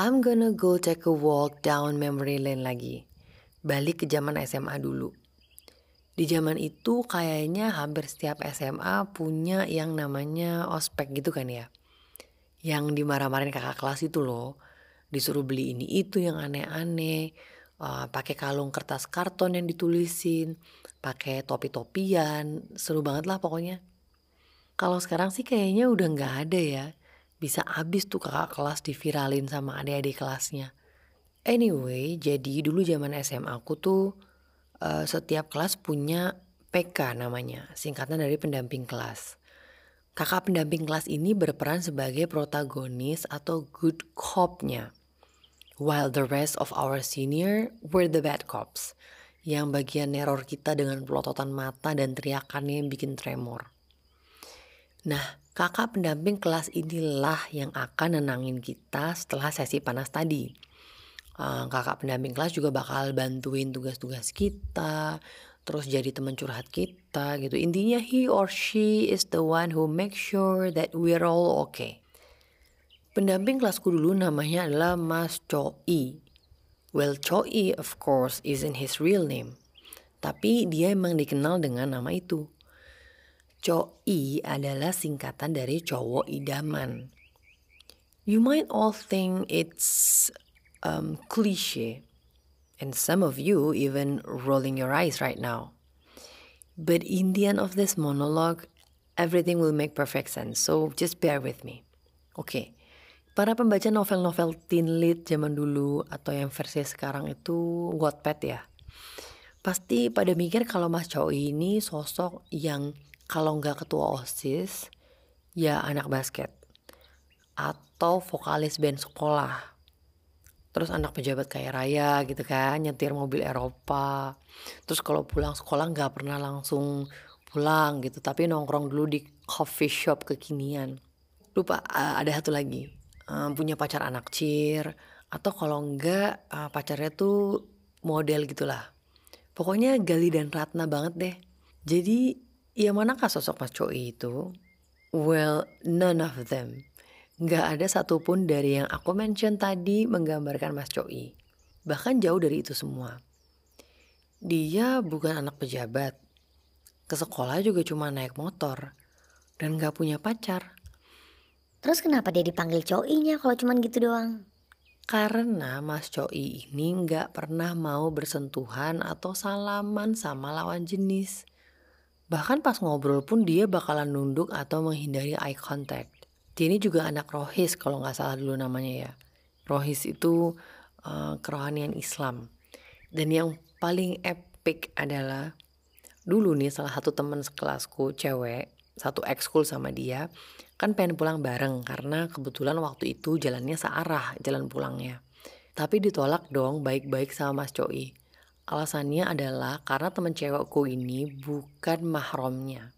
I'm gonna go take a walk down memory lane lagi. Balik ke zaman SMA dulu. Di zaman itu kayaknya hampir setiap SMA punya yang namanya ospek gitu kan ya. Yang dimarah-marahin kakak kelas itu loh. Disuruh beli ini itu yang aneh-aneh. Uh, pakai kalung kertas karton yang ditulisin. Pakai topi-topian. Seru banget lah pokoknya. Kalau sekarang sih kayaknya udah nggak ada ya. Bisa abis tuh kakak kelas diviralin sama adik-adik kelasnya. Anyway, jadi dulu zaman SMA aku tuh uh, setiap kelas punya PK namanya, singkatan dari pendamping kelas. Kakak pendamping kelas ini berperan sebagai protagonis atau good cop-nya. While the rest of our senior were the bad cops. Yang bagian neror kita dengan pelototan mata dan teriakannya yang bikin tremor. Nah, kakak pendamping kelas inilah yang akan nenangin kita setelah sesi panas tadi. Uh, kakak pendamping kelas juga bakal bantuin tugas-tugas kita, terus jadi teman curhat kita gitu. Intinya he or she is the one who make sure that we're all okay. Pendamping kelasku dulu namanya adalah Mas Choi. Well, Choi of course isn't his real name. Tapi dia emang dikenal dengan nama itu. Choi adalah singkatan dari cowok idaman. You might all think it's um, cliche, and some of you even rolling your eyes right now. But in the end of this monologue, everything will make perfect sense. So just bear with me. Oke, okay. para pembaca novel-novel teen lit zaman dulu atau yang versi sekarang itu Wattpad ya. Pasti pada mikir kalau Mas Choi ini sosok yang kalau nggak ketua OSIS, ya anak basket. Atau vokalis band sekolah. Terus anak pejabat kaya raya gitu kan nyetir mobil Eropa. Terus kalau pulang sekolah nggak pernah langsung pulang gitu tapi nongkrong dulu di coffee shop kekinian. Lupa ada satu lagi. Punya pacar anak cir atau kalau enggak pacarnya tuh model gitulah. Pokoknya Gali dan Ratna banget deh. Jadi ya manakah sosok Mas Choi itu well none of them Nggak ada satupun dari yang aku mention tadi menggambarkan Mas Choi. Bahkan jauh dari itu semua. Dia bukan anak pejabat. Ke sekolah juga cuma naik motor. Dan gak punya pacar. Terus kenapa dia dipanggil Choi-nya kalau cuma gitu doang? Karena Mas Choi ini gak pernah mau bersentuhan atau salaman sama lawan jenis. Bahkan pas ngobrol pun dia bakalan nunduk atau menghindari eye contact. Dia ini juga anak rohis kalau nggak salah dulu namanya ya. Rohis itu uh, kerohanian Islam. Dan yang paling epic adalah dulu nih salah satu teman sekelasku cewek satu ekskul sama dia kan pengen pulang bareng karena kebetulan waktu itu jalannya searah jalan pulangnya. Tapi ditolak dong baik-baik sama Mas Choi. Alasannya adalah karena teman cewekku ini bukan mahramnya.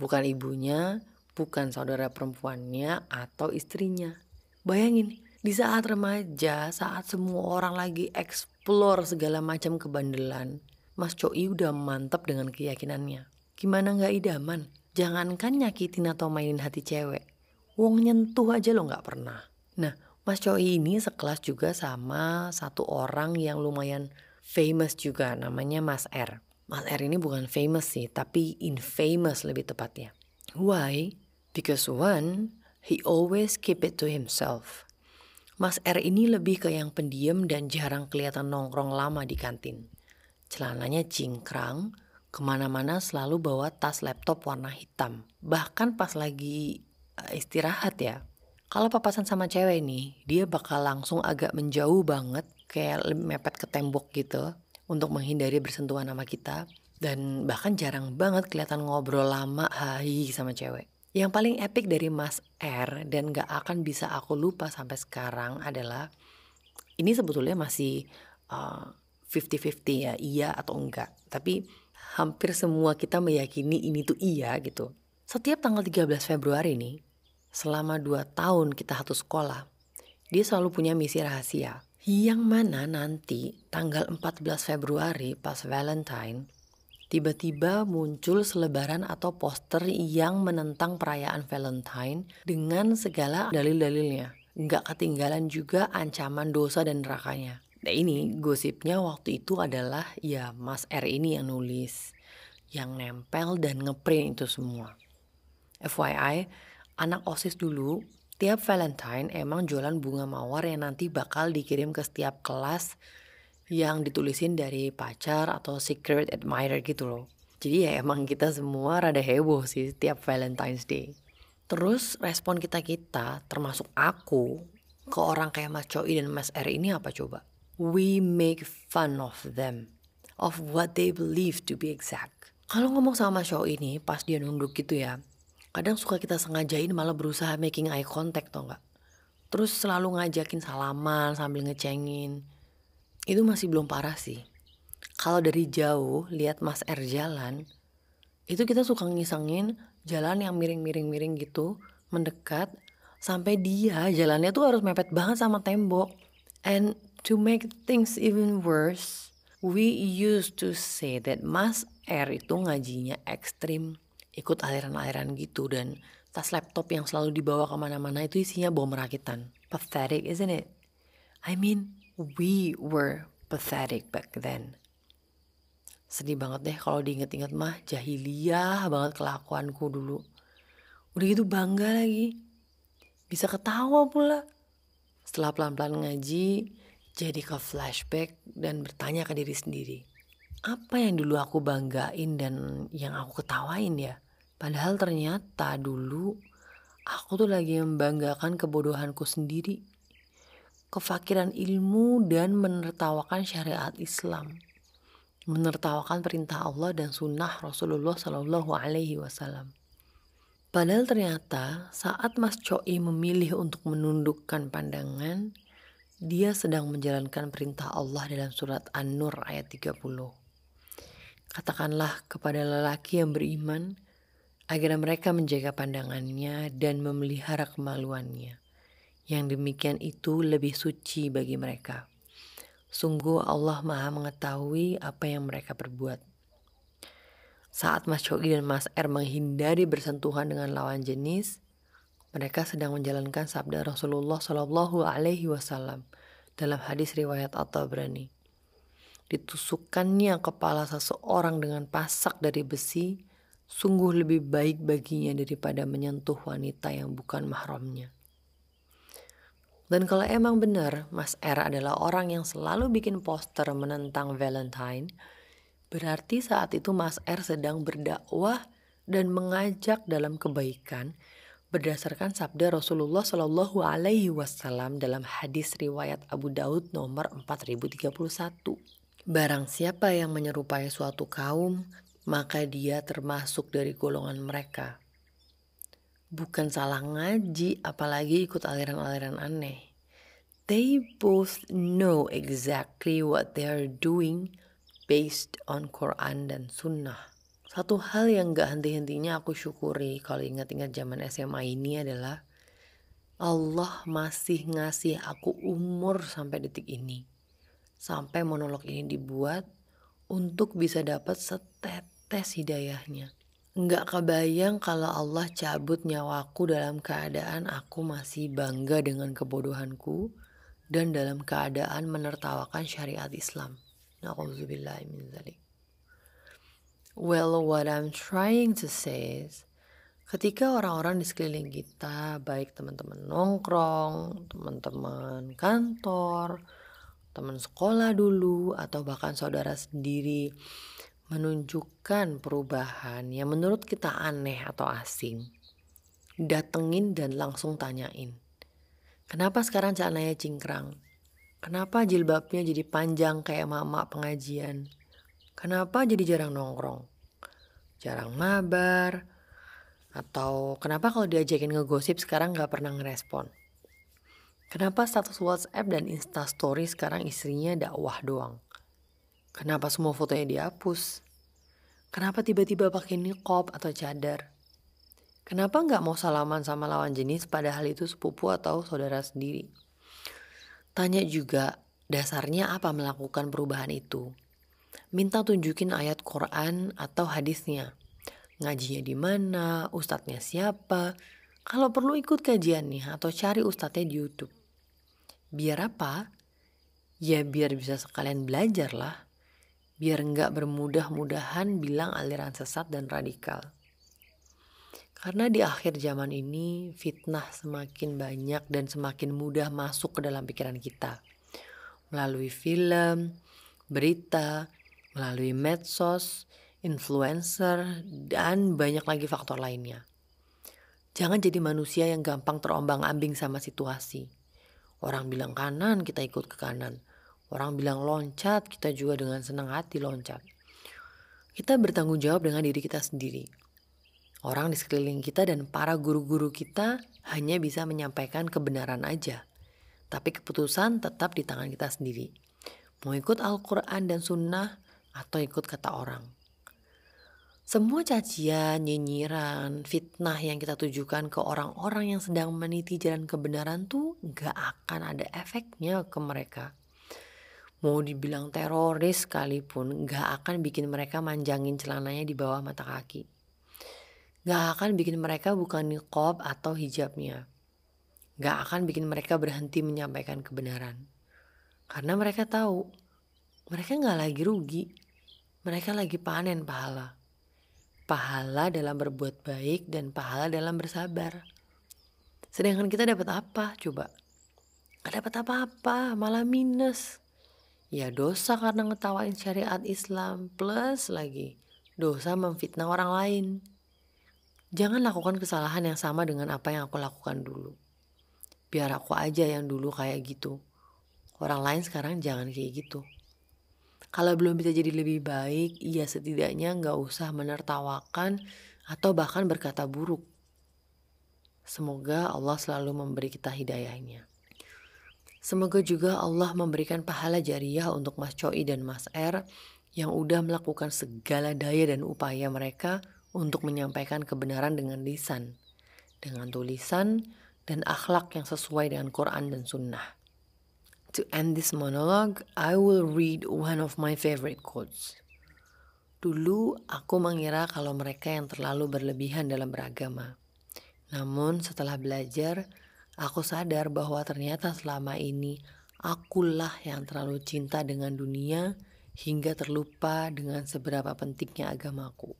Bukan ibunya, bukan saudara perempuannya atau istrinya. Bayangin, di saat remaja, saat semua orang lagi explore segala macam kebandelan, Mas Choi udah mantap dengan keyakinannya. Gimana nggak idaman? Jangankan nyakitin atau mainin hati cewek. Wong nyentuh aja lo nggak pernah. Nah, Mas Choi ini sekelas juga sama satu orang yang lumayan famous juga namanya Mas R. Mas R ini bukan famous sih, tapi infamous lebih tepatnya. Why? Because one, he always keep it to himself. Mas R ini lebih ke yang pendiam dan jarang kelihatan nongkrong lama di kantin. Celananya cingkrang, ke mana-mana selalu bawa tas laptop warna hitam. Bahkan pas lagi uh, istirahat ya. Kalau papasan sama cewek nih, dia bakal langsung agak menjauh banget, kayak mepet ke tembok gitu, untuk menghindari bersentuhan sama kita. Dan bahkan jarang banget kelihatan ngobrol lama hai sama cewek. Yang paling epic dari Mas R dan gak akan bisa aku lupa sampai sekarang adalah ini sebetulnya masih uh, 50-50 ya, iya atau enggak. Tapi hampir semua kita meyakini ini tuh iya gitu. Setiap tanggal 13 Februari nih, selama 2 tahun kita satu sekolah, dia selalu punya misi rahasia. Yang mana nanti tanggal 14 Februari pas Valentine, tiba-tiba muncul selebaran atau poster yang menentang perayaan Valentine dengan segala dalil-dalilnya. Nggak ketinggalan juga ancaman dosa dan nerakanya. Nah ini gosipnya waktu itu adalah ya Mas R ini yang nulis. Yang nempel dan ngeprint itu semua. FYI, anak OSIS dulu tiap Valentine emang jualan bunga mawar yang nanti bakal dikirim ke setiap kelas yang ditulisin dari pacar atau secret admirer gitu loh. Jadi ya emang kita semua rada heboh sih setiap Valentine's Day. Terus respon kita-kita termasuk aku ke orang kayak Mas Choi dan Mas R ini apa coba? We make fun of them. Of what they believe to be exact. Kalau ngomong sama Mas Choi ini pas dia nunduk gitu ya. Kadang suka kita sengajain malah berusaha making eye contact tau gak? Terus selalu ngajakin salaman sambil ngecengin. Itu masih belum parah sih. Kalau dari jauh lihat Mas R jalan, itu kita suka ngisengin jalan yang miring-miring-miring gitu, mendekat, sampai dia jalannya tuh harus mepet banget sama tembok. And to make things even worse, we used to say that Mas R itu ngajinya ekstrim, ikut aliran-aliran gitu dan tas laptop yang selalu dibawa ke mana-mana itu isinya bom rakitan. Pathetic, isn't it? I mean, we were pathetic back then. Sedih banget deh kalau diinget-inget mah jahiliyah banget kelakuanku dulu. Udah gitu bangga lagi. Bisa ketawa pula. Setelah pelan-pelan ngaji, jadi ke flashback dan bertanya ke diri sendiri. Apa yang dulu aku banggain dan yang aku ketawain ya? Padahal ternyata dulu aku tuh lagi membanggakan kebodohanku sendiri. Kefakiran ilmu dan menertawakan syariat Islam menertawakan perintah Allah dan sunnah Rasulullah Shallallahu Alaihi Wasallam. Padahal ternyata saat Mas Choi memilih untuk menundukkan pandangan, dia sedang menjalankan perintah Allah dalam surat An-Nur ayat 30. Katakanlah kepada lelaki yang beriman agar mereka menjaga pandangannya dan memelihara kemaluannya. Yang demikian itu lebih suci bagi mereka. Sungguh Allah maha mengetahui apa yang mereka perbuat. Saat Mas Chogi dan Mas R menghindari bersentuhan dengan lawan jenis, mereka sedang menjalankan sabda Rasulullah Shallallahu Alaihi Wasallam dalam hadis riwayat At-Tabrani. Ditusukkannya kepala seseorang dengan pasak dari besi, sungguh lebih baik baginya daripada menyentuh wanita yang bukan mahramnya. Dan kalau emang benar Mas R adalah orang yang selalu bikin poster menentang Valentine, berarti saat itu Mas R sedang berdakwah dan mengajak dalam kebaikan berdasarkan sabda Rasulullah Shallallahu Alaihi Wasallam dalam hadis riwayat Abu Daud nomor 4031. Barang siapa yang menyerupai suatu kaum, maka dia termasuk dari golongan mereka bukan salah ngaji, apalagi ikut aliran-aliran aneh. They both know exactly what they are doing based on Quran dan Sunnah. Satu hal yang gak henti-hentinya aku syukuri kalau ingat-ingat zaman SMA ini adalah Allah masih ngasih aku umur sampai detik ini. Sampai monolog ini dibuat untuk bisa dapat setetes hidayahnya. Nggak kebayang kalau Allah cabut nyawaku dalam keadaan aku masih bangga dengan kebodohanku dan dalam keadaan menertawakan syariat Islam. Well, what I'm trying to say is, ketika orang-orang di sekeliling kita, baik teman-teman nongkrong, teman-teman kantor, teman sekolah dulu, atau bahkan saudara sendiri, menunjukkan perubahan yang menurut kita aneh atau asing, datengin dan langsung tanyain. Kenapa sekarang celananya cingkrang? Kenapa jilbabnya jadi panjang kayak mama pengajian? Kenapa jadi jarang nongkrong? Jarang mabar? Atau kenapa kalau diajakin ngegosip sekarang gak pernah ngerespon? Kenapa status WhatsApp dan Instastory sekarang istrinya dakwah doang? Kenapa semua fotonya dihapus? Kenapa tiba-tiba pakai niqab atau cadar? Kenapa nggak mau salaman sama lawan jenis padahal itu sepupu atau saudara sendiri? Tanya juga dasarnya apa melakukan perubahan itu? Minta tunjukin ayat Quran atau hadisnya. Ngajinya di mana, ustadznya siapa, Kalau perlu ikut kajian nih atau cari ustadznya di YouTube. Biar apa? Ya biar bisa sekalian belajar lah. Biar nggak bermudah-mudahan bilang aliran sesat dan radikal. Karena di akhir zaman ini fitnah semakin banyak dan semakin mudah masuk ke dalam pikiran kita. Melalui film, berita, melalui medsos, influencer, dan banyak lagi faktor lainnya. Jangan jadi manusia yang gampang terombang-ambing sama situasi. Orang bilang kanan, kita ikut ke kanan. Orang bilang loncat, kita juga dengan senang hati loncat. Kita bertanggung jawab dengan diri kita sendiri. Orang di sekeliling kita dan para guru-guru kita hanya bisa menyampaikan kebenaran aja. Tapi keputusan tetap di tangan kita sendiri. Mau ikut Al-Quran dan Sunnah atau ikut kata orang. Semua cacian, nyinyiran, fitnah yang kita tujukan ke orang-orang yang sedang meniti jalan kebenaran tuh gak akan ada efeknya ke mereka. Mau dibilang teroris sekalipun gak akan bikin mereka manjangin celananya di bawah mata kaki. Gak akan bikin mereka bukan niqab atau hijabnya. Gak akan bikin mereka berhenti menyampaikan kebenaran. Karena mereka tahu, mereka gak lagi rugi. Mereka lagi panen pahala pahala dalam berbuat baik dan pahala dalam bersabar. Sedangkan kita dapat apa coba? Gak dapat apa-apa, malah minus. Ya dosa karena ngetawain syariat Islam plus lagi dosa memfitnah orang lain. Jangan lakukan kesalahan yang sama dengan apa yang aku lakukan dulu. Biar aku aja yang dulu kayak gitu. Orang lain sekarang jangan kayak gitu. Kalau belum bisa jadi lebih baik, ya setidaknya nggak usah menertawakan atau bahkan berkata buruk. Semoga Allah selalu memberi kita hidayahnya. Semoga juga Allah memberikan pahala jariah untuk Mas Choi dan Mas R yang udah melakukan segala daya dan upaya mereka untuk menyampaikan kebenaran dengan lisan, dengan tulisan, dan akhlak yang sesuai dengan Quran dan Sunnah. To end this monologue, I will read one of my favorite quotes. Dulu aku mengira kalau mereka yang terlalu berlebihan dalam beragama. Namun setelah belajar, aku sadar bahwa ternyata selama ini akulah yang terlalu cinta dengan dunia hingga terlupa dengan seberapa pentingnya agamaku.